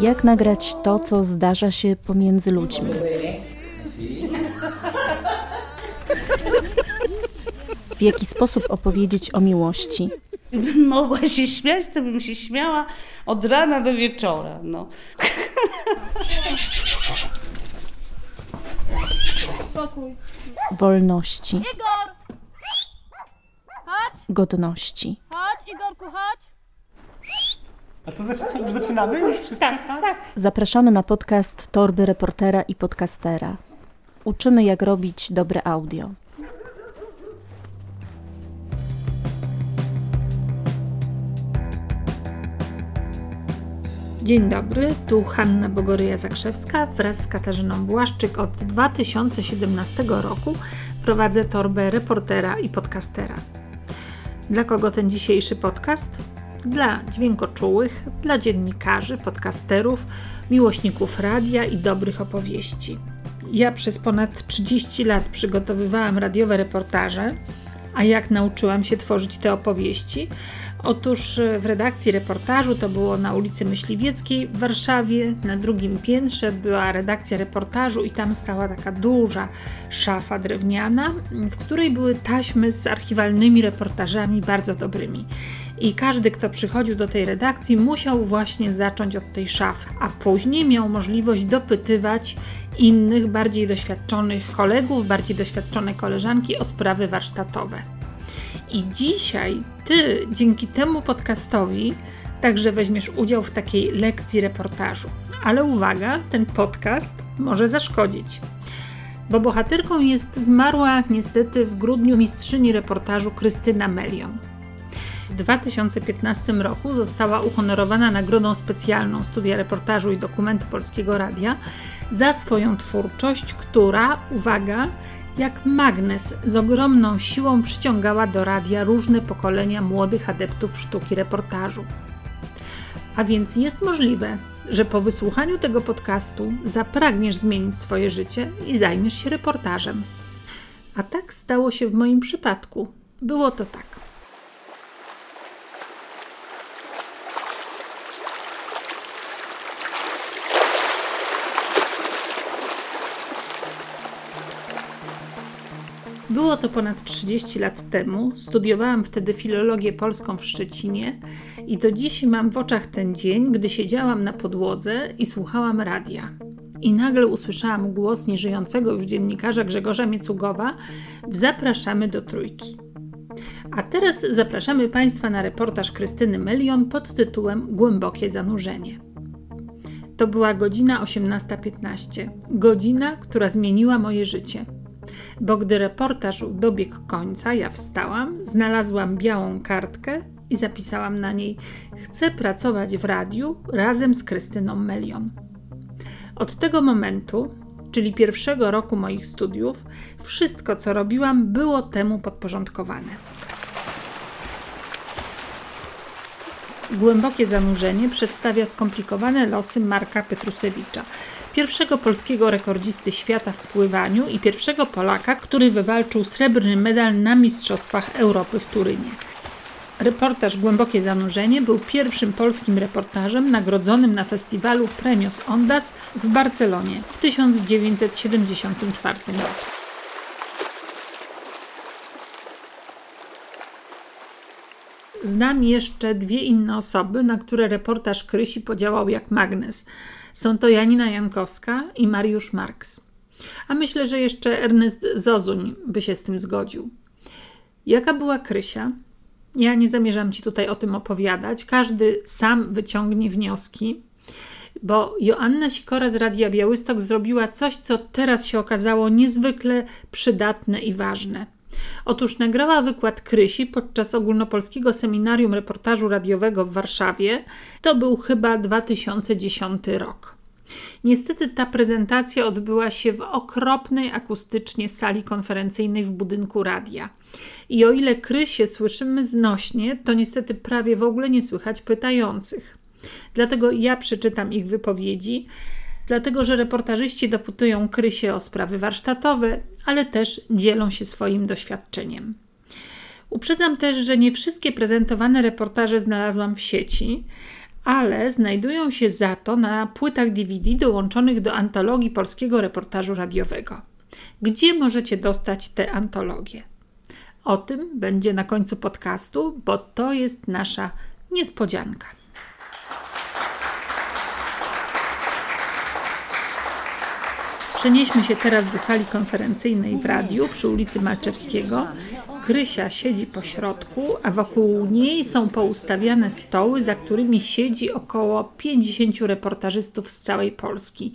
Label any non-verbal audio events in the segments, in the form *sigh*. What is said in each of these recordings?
Jak nagrać to, co zdarza się pomiędzy ludźmi? W jaki sposób opowiedzieć o miłości? Gdybym *laughs* mogła się śmiać, to bym się śmiała od rana do wieczora. No. Wolności, Igor! Godności. chodź, Igorku, chodź. A to znaczy co, już zaczynamy? Już wszystko tak? Zapraszamy na podcast Torby Reportera i Podcastera. Uczymy, jak robić dobre audio. Dzień dobry, tu Hanna Bogoryja-Zakrzewska wraz z Katarzyną Błaszczyk od 2017 roku prowadzę torbę reportera i podcastera. Dla kogo ten dzisiejszy podcast? Dla dźwiękoczułych, dla dziennikarzy, podcasterów, miłośników radia i dobrych opowieści. Ja przez ponad 30 lat przygotowywałam radiowe reportaże, a jak nauczyłam się tworzyć te opowieści? Otóż e, w redakcji reportażu to było na ulicy Myśliwieckiej w Warszawie. Na drugim piętrze była redakcja reportażu i tam stała taka duża szafa drewniana, w której były taśmy z archiwalnymi reportażami bardzo dobrymi. I każdy, kto przychodził do tej redakcji, musiał właśnie zacząć od tej szafy, a później miał możliwość dopytywać innych, bardziej doświadczonych kolegów, bardziej doświadczone koleżanki o sprawy warsztatowe. I dzisiaj ty dzięki temu podcastowi także weźmiesz udział w takiej lekcji reportażu. Ale uwaga, ten podcast może zaszkodzić. Bo bohaterką jest zmarła niestety w grudniu mistrzyni reportażu Krystyna Melion. W 2015 roku została uhonorowana Nagrodą Specjalną Studia Reportażu i Dokumentu Polskiego Radia za swoją twórczość, która, uwaga, jak magnes z ogromną siłą przyciągała do radia różne pokolenia młodych adeptów sztuki reportażu. A więc jest możliwe, że po wysłuchaniu tego podcastu zapragniesz zmienić swoje życie i zajmiesz się reportażem. A tak stało się w moim przypadku. Było to tak. Było to ponad 30 lat temu. Studiowałam wtedy filologię polską w Szczecinie i do dziś mam w oczach ten dzień, gdy siedziałam na podłodze i słuchałam radia. I nagle usłyszałam głos nieżyjącego już dziennikarza Grzegorza Miecugowa Zapraszamy do Trójki. A teraz zapraszamy Państwa na reportaż Krystyny Melion pod tytułem Głębokie zanurzenie. To była godzina 18.15. Godzina, która zmieniła moje życie bo gdy reportaż dobiegł końca, ja wstałam, znalazłam białą kartkę i zapisałam na niej: Chcę pracować w radiu razem z Krystyną Melion. Od tego momentu, czyli pierwszego roku moich studiów, wszystko co robiłam było temu podporządkowane. Głębokie zanurzenie przedstawia skomplikowane losy Marka Petrusewicza, pierwszego polskiego rekordzisty świata w pływaniu i pierwszego Polaka, który wywalczył srebrny medal na Mistrzostwach Europy w Turynie. Reportaż Głębokie Zanurzenie był pierwszym polskim reportażem nagrodzonym na festiwalu Premios Ondas w Barcelonie w 1974 roku. Znam jeszcze dwie inne osoby, na które reportaż Krysi podziałał jak magnes. Są to Janina Jankowska i Mariusz Marks. A myślę, że jeszcze Ernest Zozuń by się z tym zgodził. Jaka była Krysia? Ja nie zamierzam Ci tutaj o tym opowiadać. Każdy sam wyciągnie wnioski, bo Joanna Sikora z Radia Białystok zrobiła coś, co teraz się okazało niezwykle przydatne i ważne. Otóż nagrała wykład Krysi podczas ogólnopolskiego seminarium reportażu radiowego w Warszawie. To był chyba 2010 rok. Niestety ta prezentacja odbyła się w okropnej akustycznie sali konferencyjnej w budynku radia. I o ile Krysie słyszymy znośnie, to niestety prawie w ogóle nie słychać pytających. Dlatego ja przeczytam ich wypowiedzi, dlatego że reportażyści dopytują Krysie o sprawy warsztatowe, ale też dzielą się swoim doświadczeniem. Uprzedzam też, że nie wszystkie prezentowane reportaże znalazłam w sieci, ale znajdują się za to na płytach DVD dołączonych do antologii polskiego reportażu radiowego. Gdzie możecie dostać te antologie? O tym będzie na końcu podcastu, bo to jest nasza niespodzianka. Przenieśmy się teraz do sali konferencyjnej w radiu przy ulicy Malczewskiego. Krysia siedzi po środku, a wokół niej są poustawiane stoły, za którymi siedzi około 50 reportażystów z całej Polski.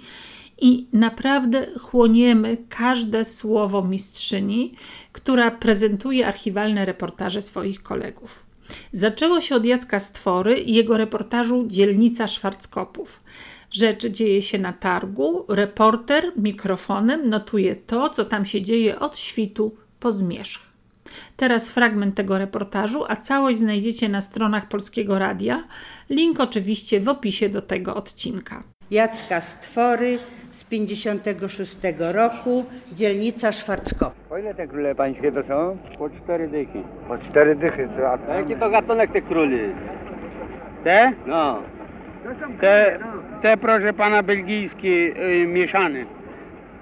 I naprawdę chłoniemy każde słowo mistrzyni, która prezentuje archiwalne reportaże swoich kolegów. Zaczęło się od Jacka Stwory i jego reportażu Dzielnica Szwarckopów. Rzecz dzieje się na targu, reporter mikrofonem notuje to, co tam się dzieje od świtu po zmierzch. Teraz fragment tego reportażu, a całość znajdziecie na stronach Polskiego Radia. Link oczywiście w opisie do tego odcinka. Jacka Stwory z 56 roku, dzielnica Szwarckop. Po ile te króle pańskie to są? Po cztery dychy. Po cztery dychy, to a A jaki to gatunek tych króli? te? No. Te, te proszę pana belgijskie y, mieszane.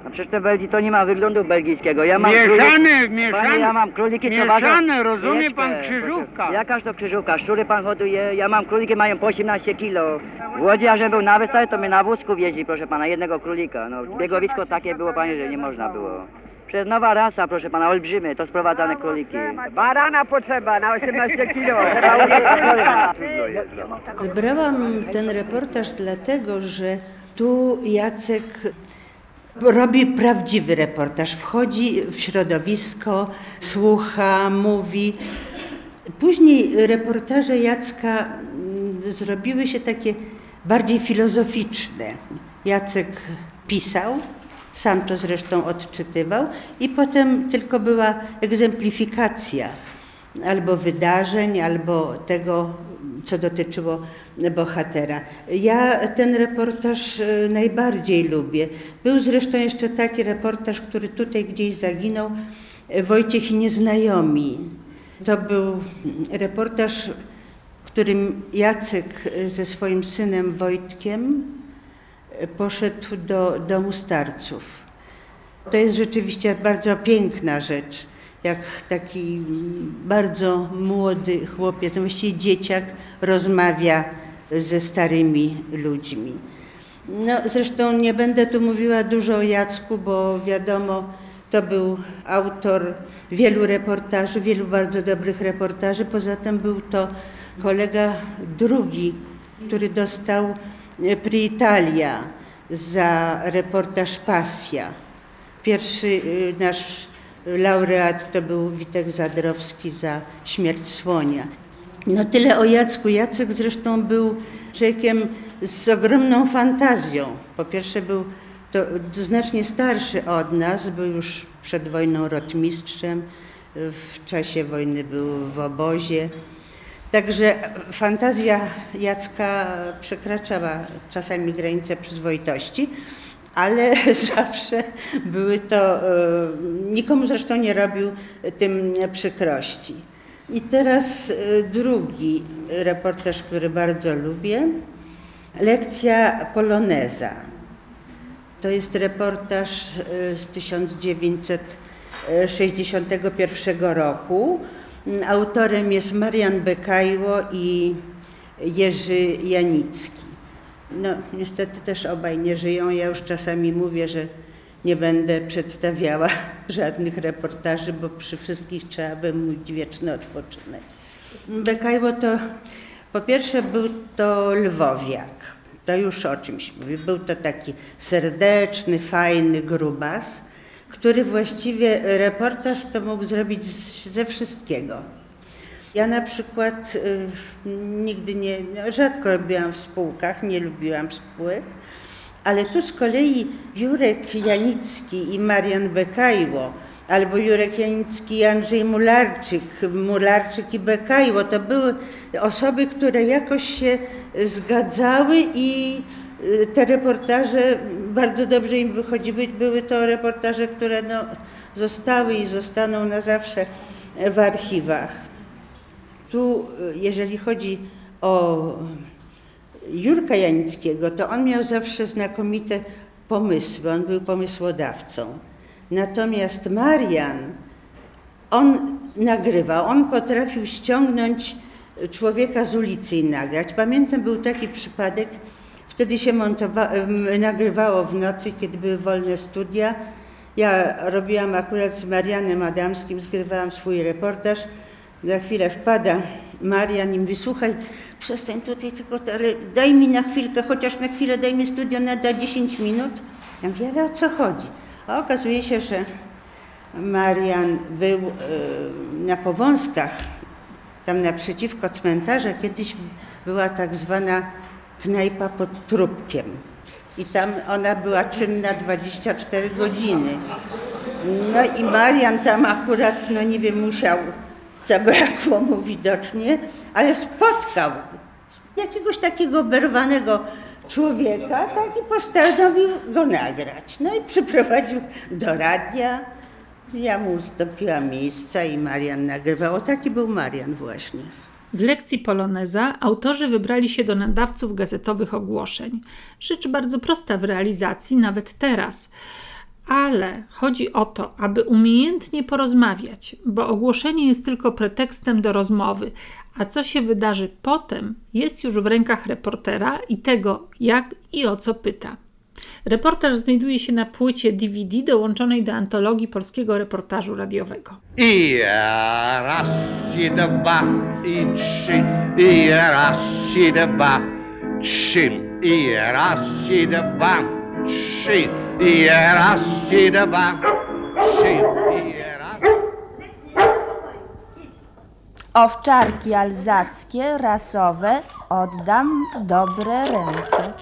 A przecież te Belgii to nie ma wyglądu belgijskiego. Ja mam Mieszane, króliki, mieszane. Panie, ja mam króliki, Mieszane, rozumie Chwileczkę, pan, krzyżówka. Jakaż to krzyżówka? Szczury pan hoduje, ja mam króliki, mają po 18 kilo. W Łodzi, ja żebym był na wystawie, to mnie na wózku wjeździ, proszę pana, jednego królika. No, biegowisko takie było, panie, że nie można było. Przez nowa rasa, proszę pana, olbrzymy, to sprowadzane króliki. Barana potrzeba na 18 kilo. *laughs* Wybrałam ten reportaż dlatego, że tu Jacek robi prawdziwy reportaż. Wchodzi w środowisko, słucha, mówi. Później reportaże Jacka mm, zrobiły się takie bardziej filozoficzne. Jacek pisał, sam to zresztą odczytywał, i potem tylko była egzemplifikacja albo wydarzeń, albo tego, co dotyczyło bohatera. Ja ten reportaż e, najbardziej lubię. Był zresztą jeszcze taki reportaż, który tutaj gdzieś zaginął, e, Wojciech i Nieznajomi. To był reportaż, którym Jacek e, ze swoim synem Wojtkiem poszedł do domu starców. To jest rzeczywiście bardzo piękna rzecz, jak taki bardzo młody chłopiec, właściwie dzieciak, rozmawia ze starymi ludźmi. No, zresztą nie będę tu mówiła dużo o Jacku, bo wiadomo, to był autor wielu reportaży, wielu bardzo dobrych reportaży. Poza tym był to kolega drugi, który dostał Pri Italia za reportaż Pasja. Pierwszy y, nasz laureat to był Witek Zadrowski za Śmierć Słonia. No tyle o Jacku. Jacek zresztą był człowiekiem z ogromną fantazją. Po pierwsze był to znacznie starszy od nas, był już przed wojną rotmistrzem, w czasie wojny był w obozie. Także fantazja Jacka przekraczała czasami granice przyzwoitości, ale *laughs* zawsze były to, e, nikomu zresztą nie robił tym przykrości. I teraz e, drugi reportaż, który bardzo lubię. Lekcja Poloneza. To jest reportaż e, z 1961 roku. Autorem jest Marian Bekajło i Jerzy Janicki. No, niestety też obaj nie żyją. Ja już czasami mówię, że nie będę przedstawiała *laughs* żadnych reportaży, bo przy wszystkich trzeba by mówić wieczny odpoczynek. Bekajło to po pierwsze był to lwowiak. To już o czymś mówi. Był to taki serdeczny, fajny grubas, który właściwie reportaż to mógł zrobić ze wszystkiego. Ja na przykład y, nigdy nie, no, rzadko robiłam w spółkach, nie lubiłam spółek, ale tu z kolei Jurek Janicki i Marian Bekajło, albo Jurek Janicki i Andrzej Mularczyk, Mularczyk i Bekajło, to były osoby, które jakoś się zgadzały i y, te reportaże bardzo dobrze im wychodziły. Były to reportaże, które no, zostały i zostaną na zawsze w archiwach. Tu, jeżeli chodzi o Jurka Janickiego, to on miał zawsze znakomite pomysły, on był pomysłodawcą. Natomiast Marian, on nagrywał, on potrafił ściągnąć człowieka z ulicy i nagrać. Pamiętam, był taki przypadek, wtedy się montowa- nagrywało w nocy, kiedy były wolne studia. Ja robiłam akurat z Marianem Adamskim, zgrywałam swój reportaż. Za chwilę wpada Marian i mówi, słuchaj, przestań tutaj tylko, daj mi na chwilkę, chociaż na chwilę daj mi studio na da 10 minut. Ja mówię, ale o co chodzi? A okazuje się, że Marian był e, na Powązkach, tam naprzeciwko cmentarza, kiedyś była tak zwana knajpa pod trupkiem. I tam ona była czynna 24 godziny. No i Marian tam akurat, no nie wiem, musiał, zabrakło mu widocznie, ale spotkał jakiegoś takiego oberwanego człowieka, tak i postanowił go nagrać. No i przyprowadził do radia. Ja mu ustąpiłam miejsca i Marian nagrywał. O, taki był Marian właśnie. W lekcji Poloneza autorzy wybrali się do nadawców gazetowych ogłoszeń. Rzecz bardzo prosta w realizacji, nawet teraz. Ale chodzi o to, aby umiejętnie porozmawiać, bo ogłoszenie jest tylko pretekstem do rozmowy, a co się wydarzy potem, jest już w rękach reportera i tego, jak i o co pyta. Reportaż znajduje się na płycie DVD dołączonej do antologii polskiego reportażu radiowego. I raz, i dwa, i trzy, i raz, i dwa, trzy, i raz, i dwa, trzy, i raz, i dwa, trzy, i raz. Owczarki alzackie, rasowe, oddam w dobre ręce.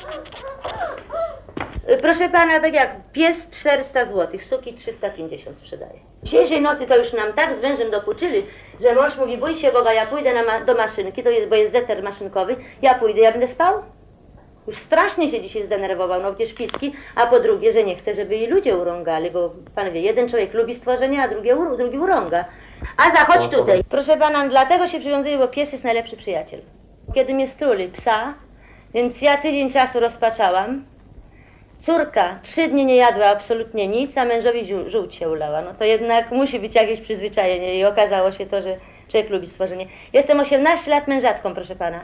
Proszę pana, tak jak pies 400 zł, suki 350 sprzedaje. Dzisiejszej nocy to już nam tak z mężem dokuczyli, że mąż mówi, bój się Boga, ja pójdę ma- do maszynki, to jest, bo jest zeter maszynkowy, ja pójdę, ja będę spał? Już strasznie się dzisiaj zdenerwował, no przecież piski, a po drugie, że nie chce, żeby i ludzie urągali, bo pan wie, jeden człowiek lubi stworzenie, a drugi, ur- drugi urąga. A zachodź tutaj. Proszę pana, dlatego się przywiązuje, bo pies jest najlepszy przyjaciel. Kiedy mnie struli psa, więc ja tydzień czasu rozpaczałam, Córka trzy dni nie jadła absolutnie nic, a mężowi żół- żółć się ulała. No to jednak musi być jakieś przyzwyczajenie i okazało się to, że człowiek lubi stworzenie. Jestem 18 lat mężatką, proszę pana.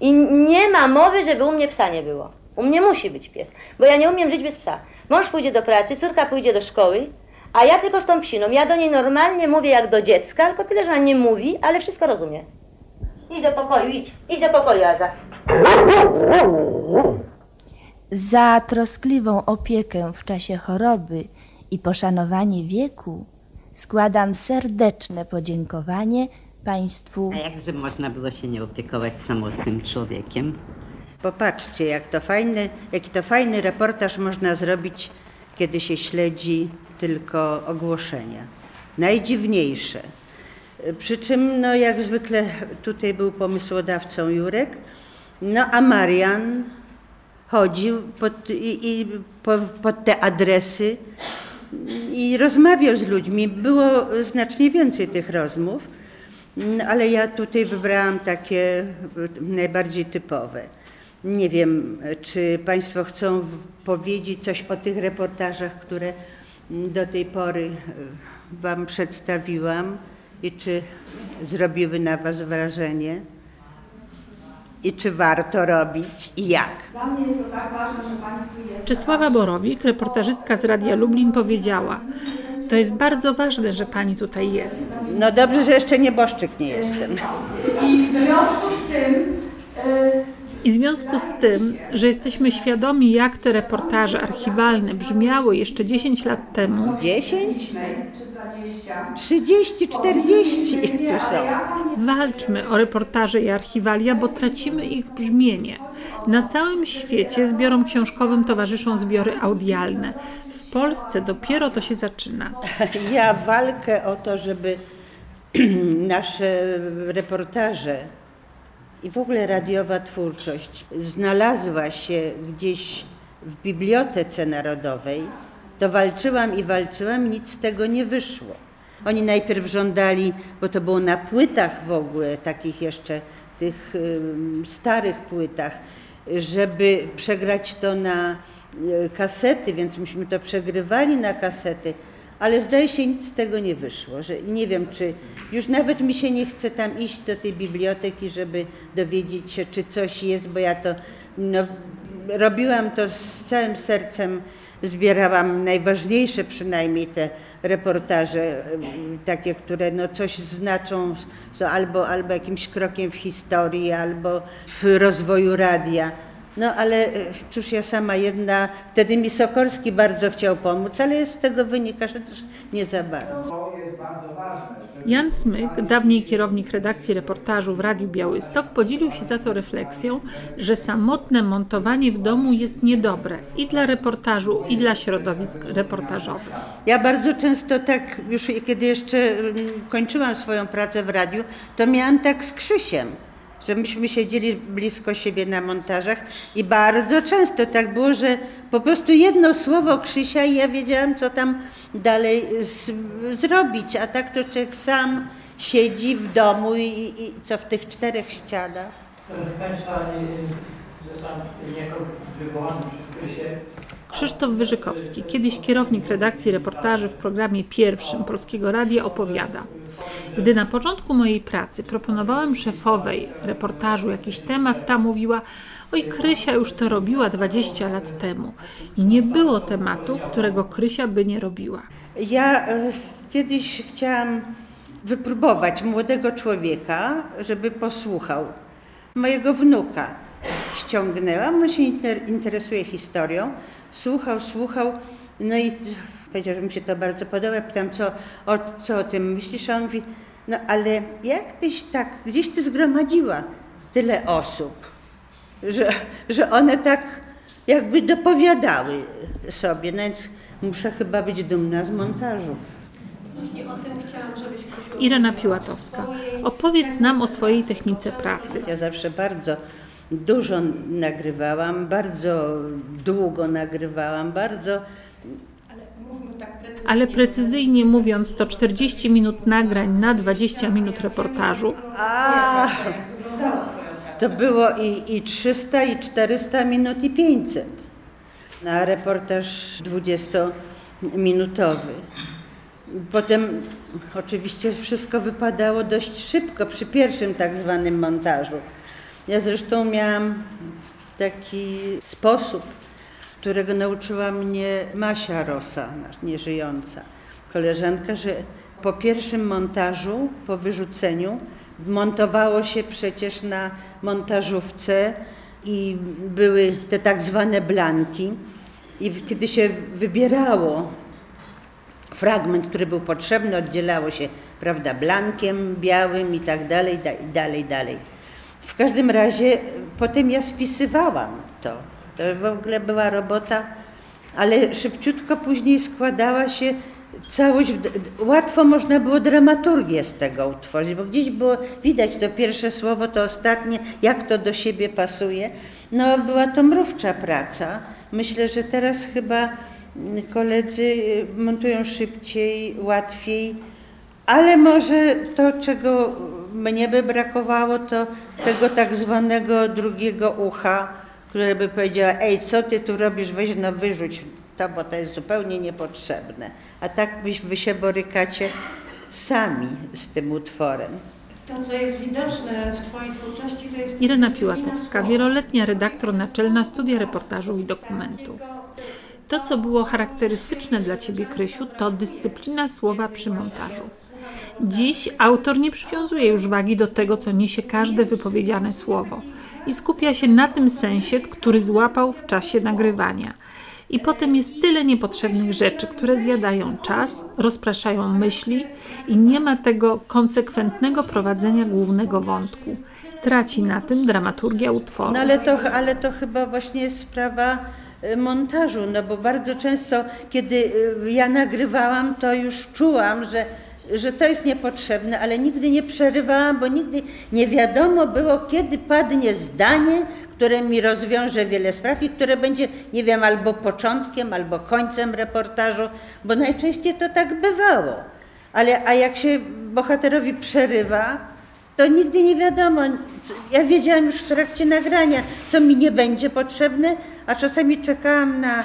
I nie ma mowy, żeby u mnie psa nie było. U mnie musi być pies, bo ja nie umiem żyć bez psa. Mąż pójdzie do pracy, córka pójdzie do szkoły, a ja tylko z tą psiną. Ja do niej normalnie mówię jak do dziecka, tylko tyle, że ona nie mówi, ale wszystko rozumie. Idź do pokoju, idź. Idź do pokoju, Aza. Za troskliwą opiekę w czasie choroby i poszanowanie wieku składam serdeczne podziękowanie Państwu. A jakże można było się nie opiekować samotnym człowiekiem? Popatrzcie, jak to fajny, jaki to fajny reportaż można zrobić, kiedy się śledzi tylko ogłoszenia. Najdziwniejsze. Przy czym, no jak zwykle, tutaj był pomysłodawcą Jurek, no a Marian chodził pod, i, i po, pod te adresy i rozmawiał z ludźmi. Było znacznie więcej tych rozmów, no, ale ja tutaj wybrałam takie y, najbardziej typowe. Nie wiem, czy Państwo chcą powiedzieć coś o tych reportażach, które mm, do tej pory y, Wam przedstawiłam i czy zrobiły na Was wrażenie i czy warto robić i jak. Dla mnie jest to tak ważne, że Pani tu jest. Czesława Borowik, reportażystka z Radia Lublin, powiedziała: To jest bardzo ważne, że pani tutaj jest. No dobrze, że jeszcze nieboszczyk nie jestem. I w związku z tym y, I w związku z tym, że jesteśmy świadomi, jak te reportaże archiwalne brzmiały jeszcze 10 lat temu, 10? czy 20, 30, 40 tu są. walczmy o reportaże i archiwalia, bo tracimy ich brzmienie. Na całym świecie zbiorom książkowym towarzyszą zbiory audialne. W Polsce dopiero to się zaczyna. *laughs* Ja walkę o to, żeby *clears throat* nasze reportaże i w ogóle radiowa twórczość znalazła się gdzieś w Bibliotece Narodowej, to walczyłam i walczyłam, nic z tego nie wyszło. Oni najpierw żądali, bo to było na płytach w ogóle, takich jeszcze tych starych płytach, żeby przegrać to na y, kasety, więc myśmy to przegrywali na kasety, ale zdaje się nic z tego nie wyszło, że nie wiem czy już nawet mi się nie chce tam iść do tej biblioteki, żeby dowiedzieć się czy coś jest, bo ja to no, robiłam to z całym sercem, zbierałam najważniejsze przynajmniej te reportaże, takie, które no coś znaczą albo, albo jakimś krokiem w historii, albo w rozwoju radia. No ale e, cóż ja sama jedna, wtedy mi Sokorski bardzo chciał pomóc, ale z tego wynika, że też nie za bardzo. Jan Smyk, dawniej kierownik redakcji reportażu w Radiu Białystok, podzielił się za to refleksją, że samotne montowanie w domu jest niedobre i dla reportażu, i dla środowisk reportażowych. Ja bardzo często tak, już kiedy jeszcze mm, kończyłam swoją pracę w radiu, to miałam tak z Krzysiem, że myśmy siedzieli blisko siebie na montażach i bardzo często tak było, że po prostu jedno słowo Krzysia i ja wiedziałam, co tam dalej z, zrobić, a tak to człowiek sam siedzi w domu i, i co w tych czterech ścianach. Proszę Państwa, y, zostałem niejako wywołany przez Krysię. Krzysztof Wyżykowski, kiedyś kierownik redakcji reportaży w programie pierwszym Polskiego Radia, opowiada. Gdy na początku mojej pracy proponowałem szefowej reportażu jakiś temat, ta mówiła: Oj, Krysia już to robiła 20 lat temu. Nie było tematu, którego Krysia by nie robiła. Ja e, kiedyś chciałam wypróbować młodego człowieka, żeby posłuchał. Mojego wnuka ściągnęłam, on się inter- interesuje historią, słuchał, słuchał, no i powiedział, że mi się to bardzo podoba. Pytam, co o, co o tym myślisz? A on mówi, no ale jak tyś tak, gdzieś ty zgromadziła tyle osób, że, że one tak jakby dopowiadały sobie, no więc muszę chyba być dumna z montażu. Właśnie o tym chciałam, żebyś. Irena Piłatowska, opowiedz nam o swojej technice pracy. Ja zawsze bardzo dużo nagrywałam, bardzo długo nagrywałam, bardzo Ale precyzyjnie mówiąc, to 40 minut nagrań na 20 minut reportażu. A, to było i, i 300, i 400 minut, i 500 na reportaż 20-minutowy. Potem oczywiście wszystko wypadało dość szybko przy pierwszym tak zwanym montażu. Ja zresztą miałam taki sposób, którego nauczyła mnie Masia Rosa, nieżyjąca koleżanka, że po pierwszym montażu, po wyrzuceniu, montowało się przecież na montażówce i były te tak zwane blanki. I kiedy się wybierało fragment, który był potrzebny, oddzielało się, prawda, blankiem białym i tak dalej, dalej, dalej. W każdym razie potem ja spisywałam to. To w ogóle była robota, ale szybciutko później składała się całość, łatwo można było dramaturgię z tego utworzyć, bo gdzieś było widać to pierwsze słowo, to ostatnie, jak to do siebie pasuje. No była to mrówcza praca. Myślę, że teraz chyba mm, koledzy y, montują szybciej, łatwiej, ale może to, czego mnie by brakowało, to tego tak zwanego drugiego ucha, które by powiedziała, ej, co ty tu robisz, weź no wyrzuć to, bo to jest zupełnie niepotrzebne. A tak byś wy się borykacie sami z tym utworem. To, co jest widoczne w Twojej twórczości, to jest... Irena Piłatowska, wieloletnia redaktor naczelna studia reportażu i dokumentu. To, co było charakterystyczne dla Ciebie, Krysiu, to dyscyplina słowa przy montażu. Dziś autor nie przywiązuje już wagi do tego, co niesie każde wypowiedziane słowo i skupia się na tym sensie, który złapał w czasie nagrywania. I potem jest tyle niepotrzebnych rzeczy, które zjadają czas, rozpraszają myśli i nie ma tego konsekwentnego prowadzenia głównego wątku. Traci na tym dramaturgia utworu. No ale to, ale to chyba właśnie jest sprawa montażu, no bo bardzo często, kiedy y, ja nagrywałam, to już czułam, że, że to jest niepotrzebne, ale nigdy nie przerywałam, bo nigdy nie wiadomo było, kiedy padnie zdanie, które mi rozwiąże wiele spraw i które będzie, nie wiem, albo początkiem, albo końcem reportażu, bo najczęściej to tak bywało. Ale a jak się bohaterowi przerywa, to nigdy nie wiadomo. Ja wiedziałam już w trakcie nagrania, co mi nie będzie potrzebne, a czasami czekałam na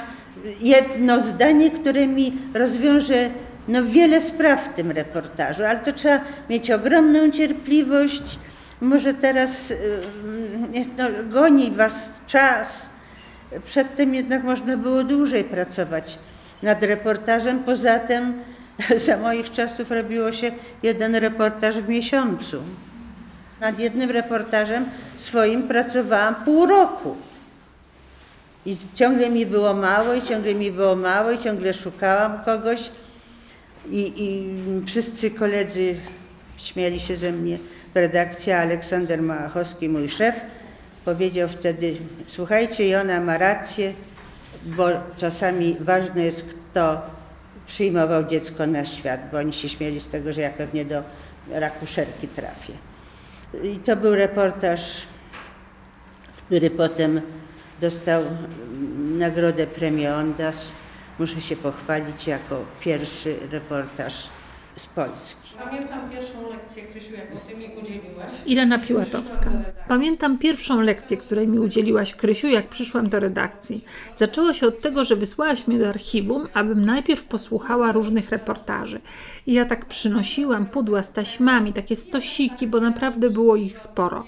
jedno zdanie, które mi rozwiąże no, wiele spraw w tym reportażu, ale to trzeba mieć ogromną cierpliwość. Może teraz y, y, no, goni was czas. Przedtem jednak można było dłużej pracować nad reportażem. Poza tym *laughs* za moich czasów robiło się jeden reportaż w miesiącu. Nad jednym reportażem swoim pracowałam pół roku. I ciągle mi było mało, i ciągle mi było mało, i ciągle szukałam kogoś. I, i wszyscy koledzy śmiali się ze mnie w redakcji. a Aleksander Małachowski, mój szef, powiedział wtedy: Słuchajcie, i ona ma rację, bo czasami ważne jest, kto przyjmował dziecko na świat, bo oni się śmieli z tego, że ja pewnie do rakuszerki trafię. I to był reportaż, który potem dostał mm, nagrodę premię Ondas. Muszę się pochwalić jako pierwszy reportaż z Polski. Pamiętam pierwszą lekcję, Krysiu, jaką ty mi udzieliłaś. Irena Piłatowska. Pamiętam pierwszą lekcję, której mi udzieliłaś, Krysiu, jak przyszłam do redakcji. Zaczęło się od tego, że wysłałaś mnie do archiwum, abym najpierw posłuchała różnych reportaży. I ja tak przynosiłam pudła z taśmami, takie stosiki, bo naprawdę było ich sporo.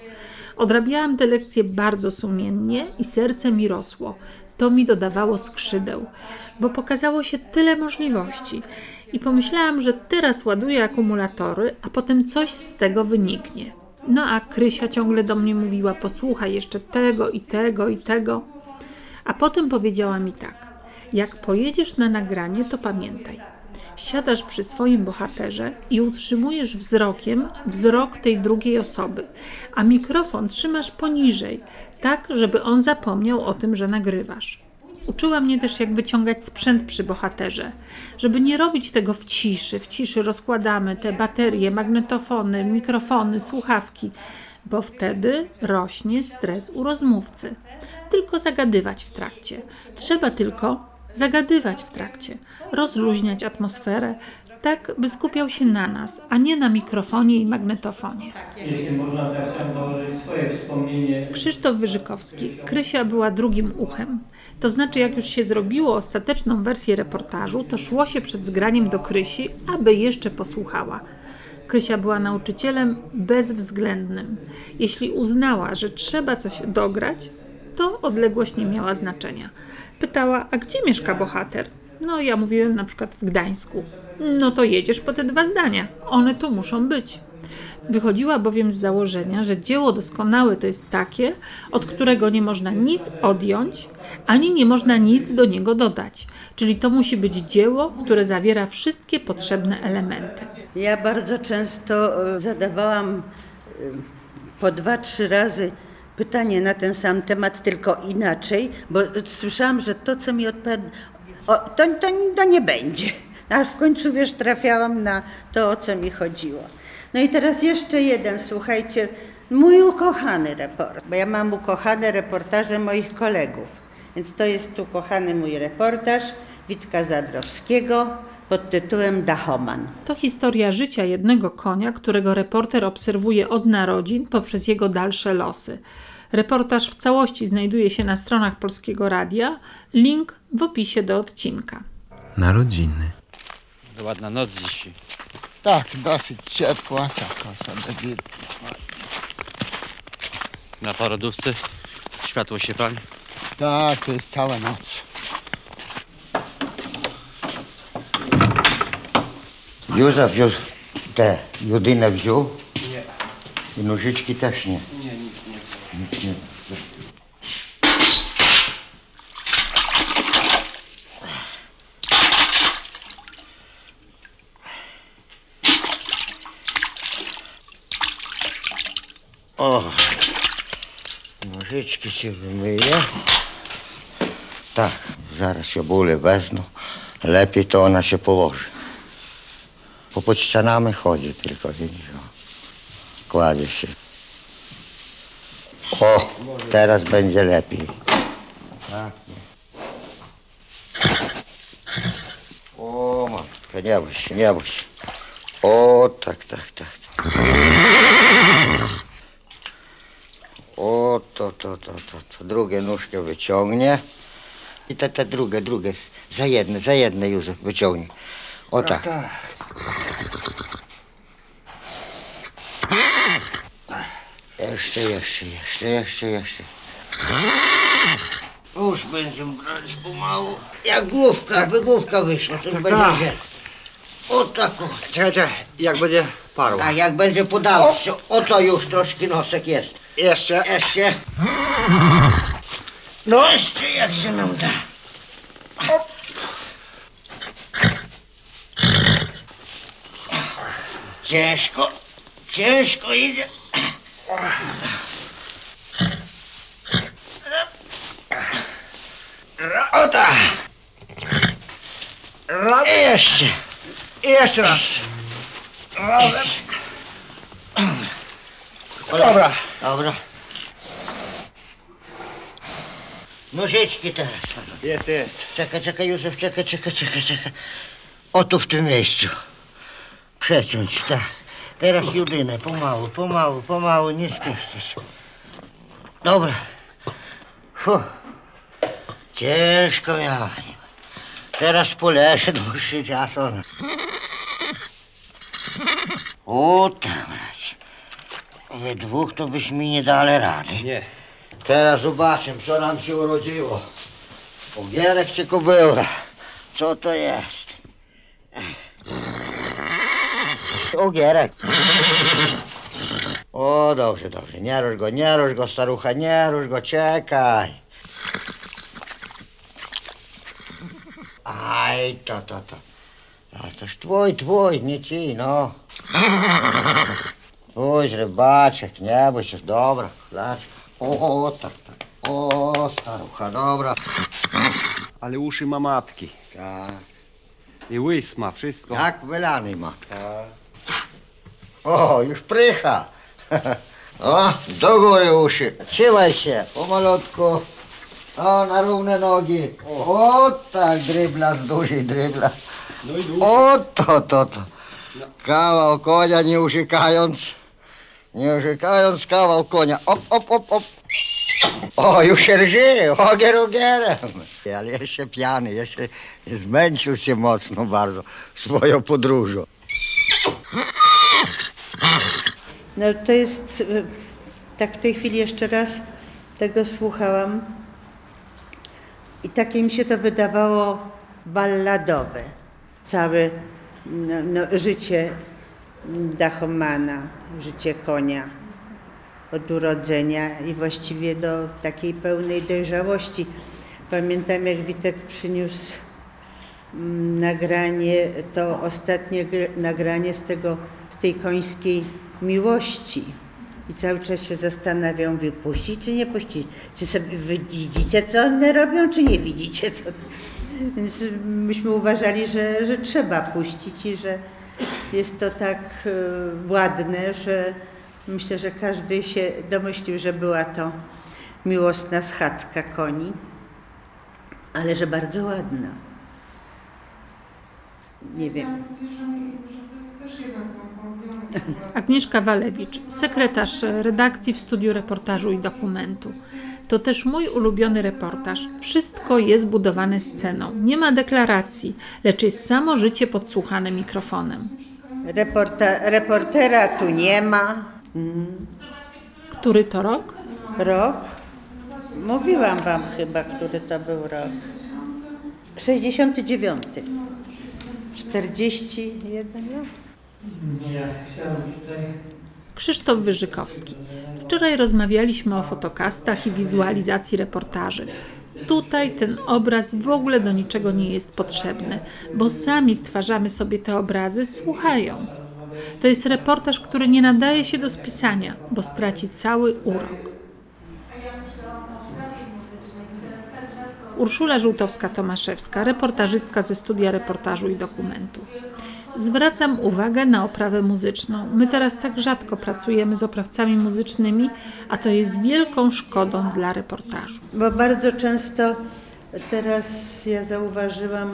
Odrabiałam te lekcje bardzo sumiennie i serce mi rosło. To mi dodawało skrzydeł, bo pokazało się tyle możliwości. I pomyślałam, że teraz ładuję akumulatory, a potem coś z tego wyniknie. No a Krysia ciągle do mnie mówiła: Posłuchaj jeszcze tego i tego i tego. A potem powiedziała mi tak: Jak pojedziesz na nagranie, to pamiętaj. Siadasz przy swoim bohaterze i utrzymujesz wzrokiem wzrok tej drugiej osoby, a mikrofon trzymasz poniżej, tak, żeby on zapomniał o tym, że nagrywasz. Uczyła mnie też, jak wyciągać sprzęt przy bohaterze, żeby nie robić tego w ciszy. W ciszy rozkładamy te baterie, magnetofony, mikrofony, słuchawki, bo wtedy rośnie stres u rozmówcy. Tylko zagadywać w trakcie. Trzeba tylko zagadywać w trakcie, rozluźniać atmosferę, tak by skupiał się na nas, a nie na mikrofonie i magnetofonie. Jeśli można, to ja chciałem dołożyć swoje wspomnienie. Krzysztof Wyżykowski. Krysia była drugim uchem. To znaczy, jak już się zrobiło ostateczną wersję reportażu, to szło się przed zgraniem do Krysi, aby jeszcze posłuchała. Krysia była nauczycielem bezwzględnym. Jeśli uznała, że trzeba coś dograć, to odległość nie miała znaczenia. Pytała, a gdzie mieszka bohater? No, ja mówiłem na przykład w Gdańsku. No to jedziesz po te dwa zdania. One tu muszą być. Wychodziła bowiem z założenia, że dzieło doskonałe to jest takie, od którego nie można nic odjąć, ani nie można nic do niego dodać. Czyli to musi być dzieło, które zawiera wszystkie potrzebne elementy. Ja bardzo często e, zadawałam e, po dwa, trzy razy pytanie na ten sam temat, tylko inaczej, bo słyszałam, że to, co mi odpowiada, to, to, to nie będzie. A w końcu, wiesz, trafiałam na to, o co mi chodziło. No i teraz jeszcze jeden, słuchajcie, mój ukochany report, bo ja mam ukochane reportaże moich kolegów. Więc to jest ukochany mój reportaż Witka Zadrowskiego pod tytułem Dachoman. To historia życia jednego konia, którego reporter obserwuje od narodzin poprzez jego dalsze losy. Reportaż w całości znajduje się na stronach Polskiego Radia. Link w opisie do odcinka. Narodziny. Ładna noc dzisiaj. Tak, dosyć ciepła, taka sobie widno. Na porodówce światło się pali. Tak, to jest cała noc. Józef już te Judynę wziął Nie. i nożyczki też nie. Nie, nic nie. Nic nie. O, nożyczki się wymyje. Tak, zaraz się bóle wezmą. Lepiej to ona się położy. Po pod ścianami chodzi tylko, widzisz. o. Kładzie się. O, teraz będzie lepiej. Tak. O, matko, nie bój się, nie bój się. O, tak, tak, tak. tak. O, to, to, to, to, to. Drugie nóżkę wyciągnie. I te, te drugie, drugie. Za jedne, za jedne Józef wyciągnie. O tak. Jeszcze, jeszcze, jeszcze, jeszcze, jeszcze. Już będziemy brać pomału. Jak główka, by główka wyszła, to już tak. będzie źle. O tak o. Czekaj, czekaj, jak będzie parł. Tak, jak będzie podawał się. Oto już troszkę nosek jest. Jeszcze. Jeszcze. No jeszcze jak się nam da. Ciężko, ciężko idzie. O tak. Raz. I jeszcze. I jeszcze raz. Razem. Dobra. Dobra. Nożyczki teraz. Jest, jest. Czekaj, czekaj, Józef, czekaj, czekaj, czekaj, czekaj. O tu w tym miejscu. Przeciąć, tak. Teraz Judynę, pomału, pomału, pomału, nie spieszcie się. Dobra. Fu. Ciężko miała. Teraz poleszę dłuższy czas ona. O tam. We dwóch to byśmy nie dali rady. Nie. Teraz zobaczymy, co nam się urodziło. Ogierek czy kobyła? Co to jest? Ogierek. O, dobrze, dobrze. Nie rusz go, nie rusz go, starucha, nie rusz go, czekaj. Aj, to, to, to. A toż twój, twój, nie ci, no. Nie bój się, dobra, lać. O, tak, tak. O, starucha, dobra. Ale uszy ma matki. Tak. I łys ma wszystko. Jak wylany ma. O, już prycha. *laughs* O, do góry uszy. Trzymaj się, pomalutku. O, na równe nogi. O, tak, drybla, z dużej drybla. No i O, to, to, to. Kawał konia, nie uszykając. Nie uszykając, kawał konia. Op, op, op, op. O, już się rży, ogier ogierem. Ale jeszcze piany, jeszcze zmęczył się mocno bardzo swoją podróżą. No to jest, y, tak w tej chwili jeszcze raz tego słuchałam i takie mi się to wydawało balladowe. Całe no, no, życie Dachomana, życie konia od urodzenia i właściwie do takiej pełnej dojrzałości. Pamiętam jak Witek przyniósł mm, nagranie, to ostatnie gr- nagranie z, tego, z tej końskiej miłości. I cały czas się zastanawiam, mówię, puścić czy nie puścić? Czy sobie widzicie, co one robią, czy nie widzicie? Co... Więc myśmy uważali, że, że trzeba puścić i że jest to tak e, ładne, że myślę, że każdy się domyślił, że była to miłosna schadzka koni, ale że bardzo ładna. Nie wiem. Agnieszka Walewicz, sekretarz redakcji w studiu reportażu i dokumentu. To też mój ulubiony reportaż. Wszystko jest budowane sceną. Nie ma deklaracji, lecz jest samo życie podsłuchane mikrofonem. Reporta, reportera tu nie ma. Który to rok? Rok? Mówiłam wam chyba, który to był rok. 69. 41 lat. Nie, chciałem tutaj Krzysztof Wyżykowski. Wczoraj rozmawialiśmy o fotokastach i wizualizacji reportaży. Tutaj ten obraz w ogóle do niczego nie jest potrzebny, bo sami stwarzamy sobie te obrazy słuchając. To jest reportaż, który nie nadaje się do spisania, bo straci cały urok. Urszula Żółtowska-Tomaszewska, reportażystka ze studia reportażu i dokumentu. Zwracam uwagę na oprawę muzyczną. My teraz tak rzadko pracujemy z oprawcami muzycznymi, a to jest wielką szkodą dla reportażu. Bo bardzo często teraz ja zauważyłam,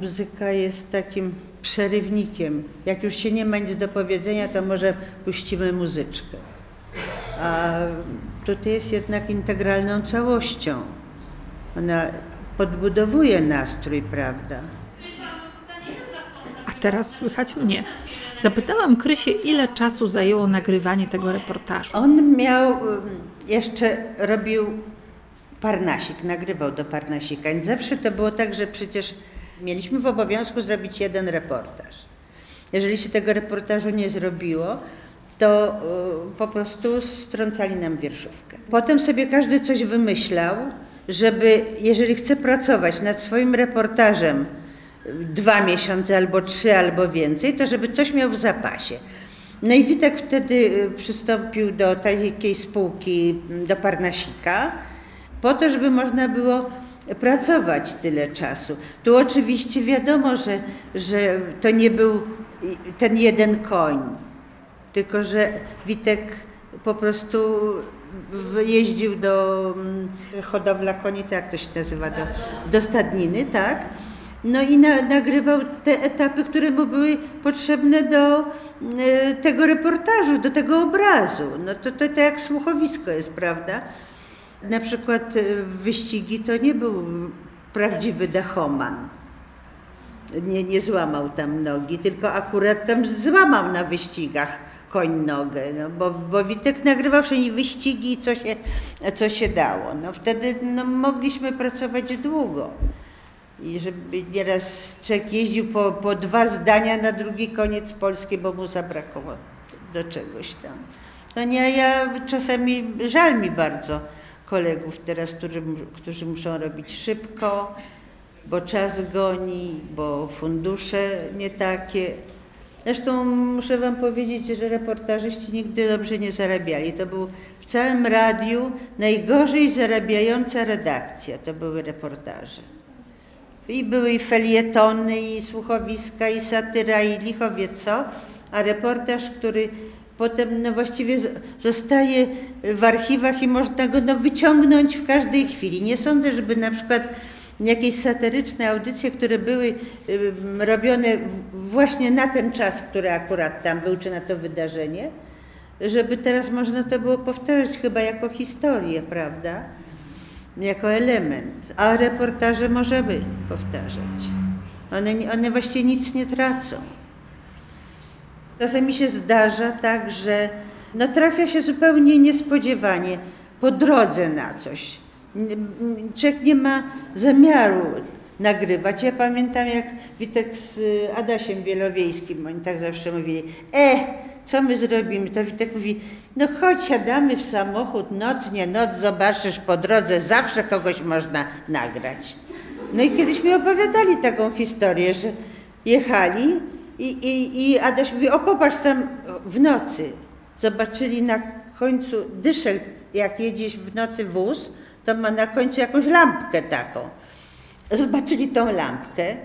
muzyka jest takim przerywnikiem. Jak już się nie ma nic do powiedzenia, to może puścimy muzyczkę. A tutaj jest jednak integralną całością. Ona podbudowuje nastrój, prawda? Teraz słychać mnie. Zapytałam Krysię, ile czasu zajęło nagrywanie tego reportażu. On miał, jeszcze robił Parnasik, nagrywał do Parnasika. I zawsze to było tak, że przecież mieliśmy w obowiązku zrobić jeden reportaż. Jeżeli się tego reportażu nie zrobiło, to y, po prostu strącali nam wierszówkę. Potem sobie każdy coś wymyślał, żeby, jeżeli chce pracować nad swoim reportażem dwa miesiące, albo trzy, albo więcej, to żeby coś miał w zapasie. No i Witek wtedy y, przystąpił do takiej spółki, mm, do Parnasika, po to, żeby można było pracować tyle czasu. Tu oczywiście wiadomo, że, że to nie był ten jeden koń, tylko że Witek po prostu jeździł do mm, hodowla koni, tak to się nazywa, do, do stadniny, tak? No i na, nagrywał te etapy, które mu były potrzebne do y, tego reportażu, do tego obrazu. No to, to, to jak słuchowisko jest, prawda? Na przykład y, wyścigi to nie był prawdziwy dachoman. Nie, nie złamał tam nogi, tylko akurat tam złamał na wyścigach koń nogę, no, bo, bo Witek nagrywał wszędzie wyścigi, co się, co się dało. No, wtedy no, mogliśmy pracować długo. I żeby nieraz człowiek jeździł po, po dwa zdania na drugi koniec Polski, bo mu zabrakło do czegoś tam. No nie, ja czasami żal mi bardzo kolegów teraz, którzy, którzy muszą robić szybko, bo czas goni, bo fundusze nie takie. Zresztą muszę Wam powiedzieć, że reportażyści nigdy dobrze nie zarabiali. To był w całym radiu najgorzej zarabiająca redakcja. To były reportaże. I były i felietony, i słuchowiska, i satyra, i licho wie co, a reportaż, który potem no właściwie zostaje w archiwach i można go no wyciągnąć w każdej chwili. Nie sądzę, żeby na przykład jakieś satyryczne audycje, które były robione właśnie na ten czas, który akurat tam był, czy na to wydarzenie, żeby teraz można to było powtarzać chyba jako historię, prawda? Jako element. A reportaże możemy powtarzać. One, one właściwie nic nie tracą. Czasami się zdarza tak, że no trafia się zupełnie niespodziewanie po drodze na coś. Człowiek nie ma zamiaru nagrywać. Ja pamiętam, jak Witek z Adasiem Bielowiejskim, oni tak zawsze mówili, e, co my zrobimy? To Witek mówi, no chodź, siadamy w samochód, noc, nie noc, zobaczysz po drodze, zawsze kogoś można nagrać. No i kiedyś mi opowiadali taką historię, że jechali i, i, i Adaś mówi, o popatrz tam w nocy. Zobaczyli na końcu dyszel, jak jedziesz w nocy wóz, to ma na końcu jakąś lampkę taką. Zobaczyli tą lampkę,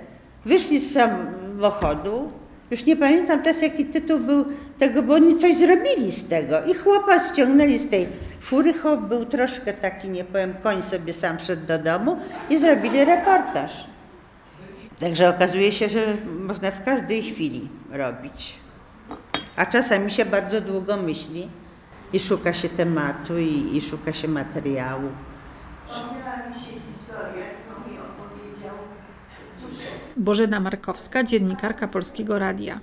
wyszli z samochodu, już nie pamiętam teraz jaki tytuł był tego, bo oni coś zrobili z tego i chłopa ściągnęli z tej fury, chłop był troszkę taki, nie powiem, koń sobie sam szedł do domu i zrobili reportaż. Także okazuje się, że można w każdej chwili robić. A czasami się bardzo długo myśli i szuka się tematu i, i szuka się materiału. Przypomniała mi się historia, którą mi opowiedział Duszewski. Bożena Markowska, dziennikarka Polskiego Radia.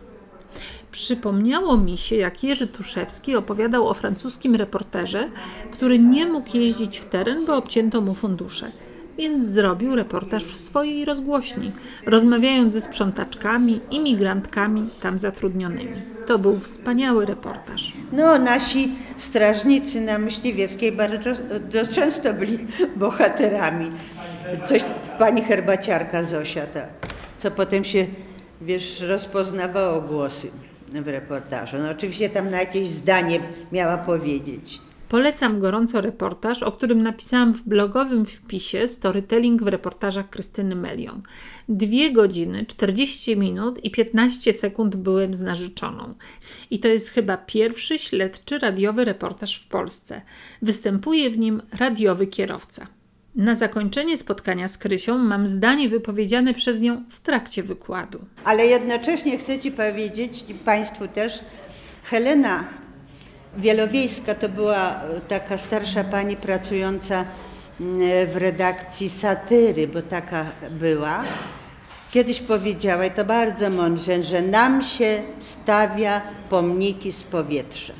Przypomniało mi się, jak Jerzy Tuszewski opowiadał o francuskim reporterze, który nie mógł jeździć w teren, bo obcięto mu fundusze. Więc zrobił reportaż w swojej rozgłośni, rozmawiając ze sprzątaczkami, imigrantkami tam zatrudnionymi. To był wspaniały reportaż. No, nasi strażnicy na Myśliwieckiej bardzo często byli bohaterami. Coś pani herbaciarka Zosia, ta, co potem się, wiesz, rozpoznawało głosy w reportażu. No oczywiście tam na jakieś zdanie miała powiedzieć. Polecam gorąco reportaż, o którym napisałam w blogowym wpisie Storytelling w reportażach Krystyny Melion. Dwie godziny, 40 minut i 15 sekund byłem z narzeczoną. I to jest chyba pierwszy śledczy radiowy reportaż w Polsce. Występuje w nim radiowy kierowca. Na zakończenie spotkania z Krysią mam zdanie wypowiedziane przez nią w trakcie wykładu. Ale jednocześnie chcę Ci powiedzieć, i Państwu też, Helena Wielowiejska to była e, taka starsza pani pracująca mm, w redakcji satyry, bo taka była. Kiedyś powiedziała, i to bardzo mądrze, że nam się stawia pomniki z powietrza.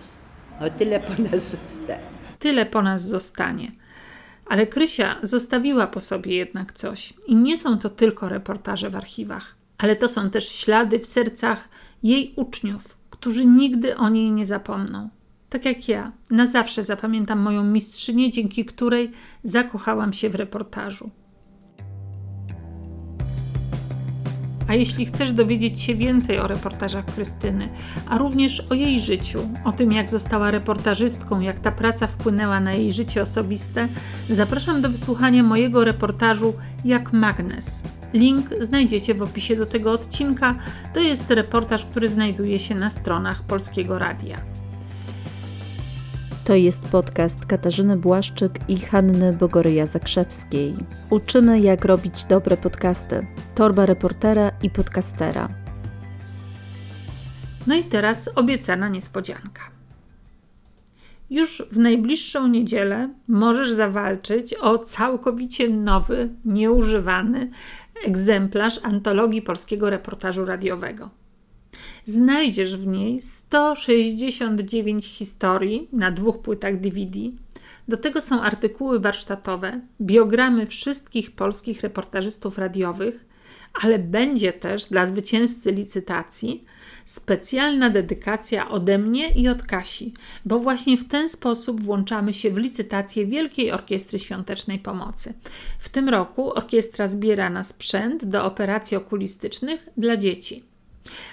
O tyle po nas zostaje. Tyle po nas zostanie. Ale Krysia zostawiła po sobie jednak coś. I nie są to tylko reportaże w archiwach, ale to są też ślady w sercach jej uczniów, którzy nigdy o niej nie zapomną. Tak jak ja, na zawsze zapamiętam moją mistrzynię, dzięki której zakochałam się w reportażu. A jeśli chcesz dowiedzieć się więcej o reportażach Krystyny, a również o jej życiu, o tym jak została reportażystką, jak ta praca wpłynęła na jej życie osobiste, zapraszam do wysłuchania mojego reportażu Jak magnes. Link znajdziecie w opisie do tego odcinka. To jest reportaż, który znajduje się na stronach Polskiego Radia. To jest podcast Katarzyny Błaszczyk i Hanny Bogoryja Zakrzewskiej. Uczymy, jak robić dobre podcasty. Torba reportera i podcastera. No i teraz obiecana niespodzianka. Już w najbliższą niedzielę możesz zawalczyć o całkowicie nowy, nieużywany egzemplarz antologii polskiego reportażu radiowego. Znajdziesz w niej 169 historii na dwóch płytach DVD. Do tego są artykuły warsztatowe, biogramy wszystkich polskich reportażystów radiowych, ale będzie też dla zwycięzcy licytacji specjalna dedykacja ode mnie i od Kasi, bo właśnie w ten sposób włączamy się w licytację Wielkiej Orkiestry Świątecznej Pomocy. W tym roku orkiestra zbiera na sprzęt do operacji okulistycznych dla dzieci.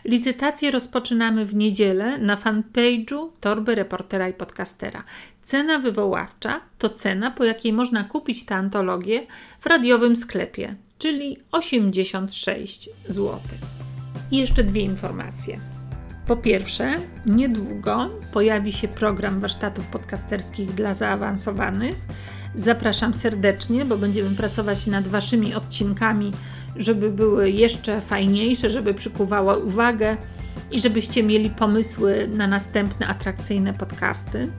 Licytację rozpoczynamy w niedzielę na fanpage'u Torby Reportera i Podcastera. Cena wywoławcza to cena, po jakiej można kupić tę antologię w radiowym sklepie, czyli 86 zł. I jeszcze dwie informacje. Po pierwsze, niedługo pojawi się program warsztatów podcasterskich dla zaawansowanych. Zapraszam serdecznie, bo będziemy pracować nad Waszymi odcinkami, żeby były jeszcze fajniejsze, żeby przykuwały uwagę i żebyście mieli pomysły na następne atrakcyjne podcasty.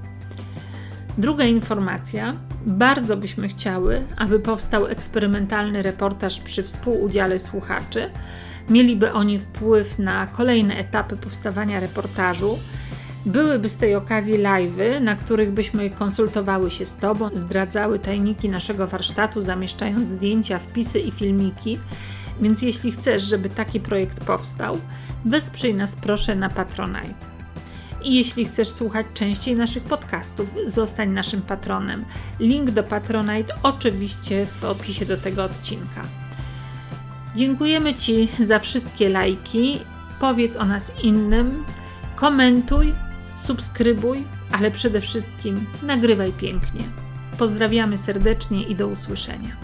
Druga informacja. Bardzo byśmy chciały, aby powstał eksperymentalny reportaż przy współudziale słuchaczy. Mieliby oni wpływ na kolejne etapy powstawania reportażu. Byłyby z tej okazji live'y, na których byśmy konsultowały się z Tobą, zdradzały tajniki naszego warsztatu, zamieszczając zdjęcia, wpisy i filmiki. Więc jeśli chcesz, żeby taki projekt powstał, wesprzyj nas proszę na Patronite. I jeśli chcesz słuchać częściej naszych podcastów, zostań naszym patronem. Link do Patronite oczywiście w opisie do tego odcinka. Dziękujemy Ci za wszystkie lajki. Powiedz o nas innym, komentuj, subskrybuj, ale przede wszystkim nagrywaj pięknie. Pozdrawiamy serdecznie i do usłyszenia.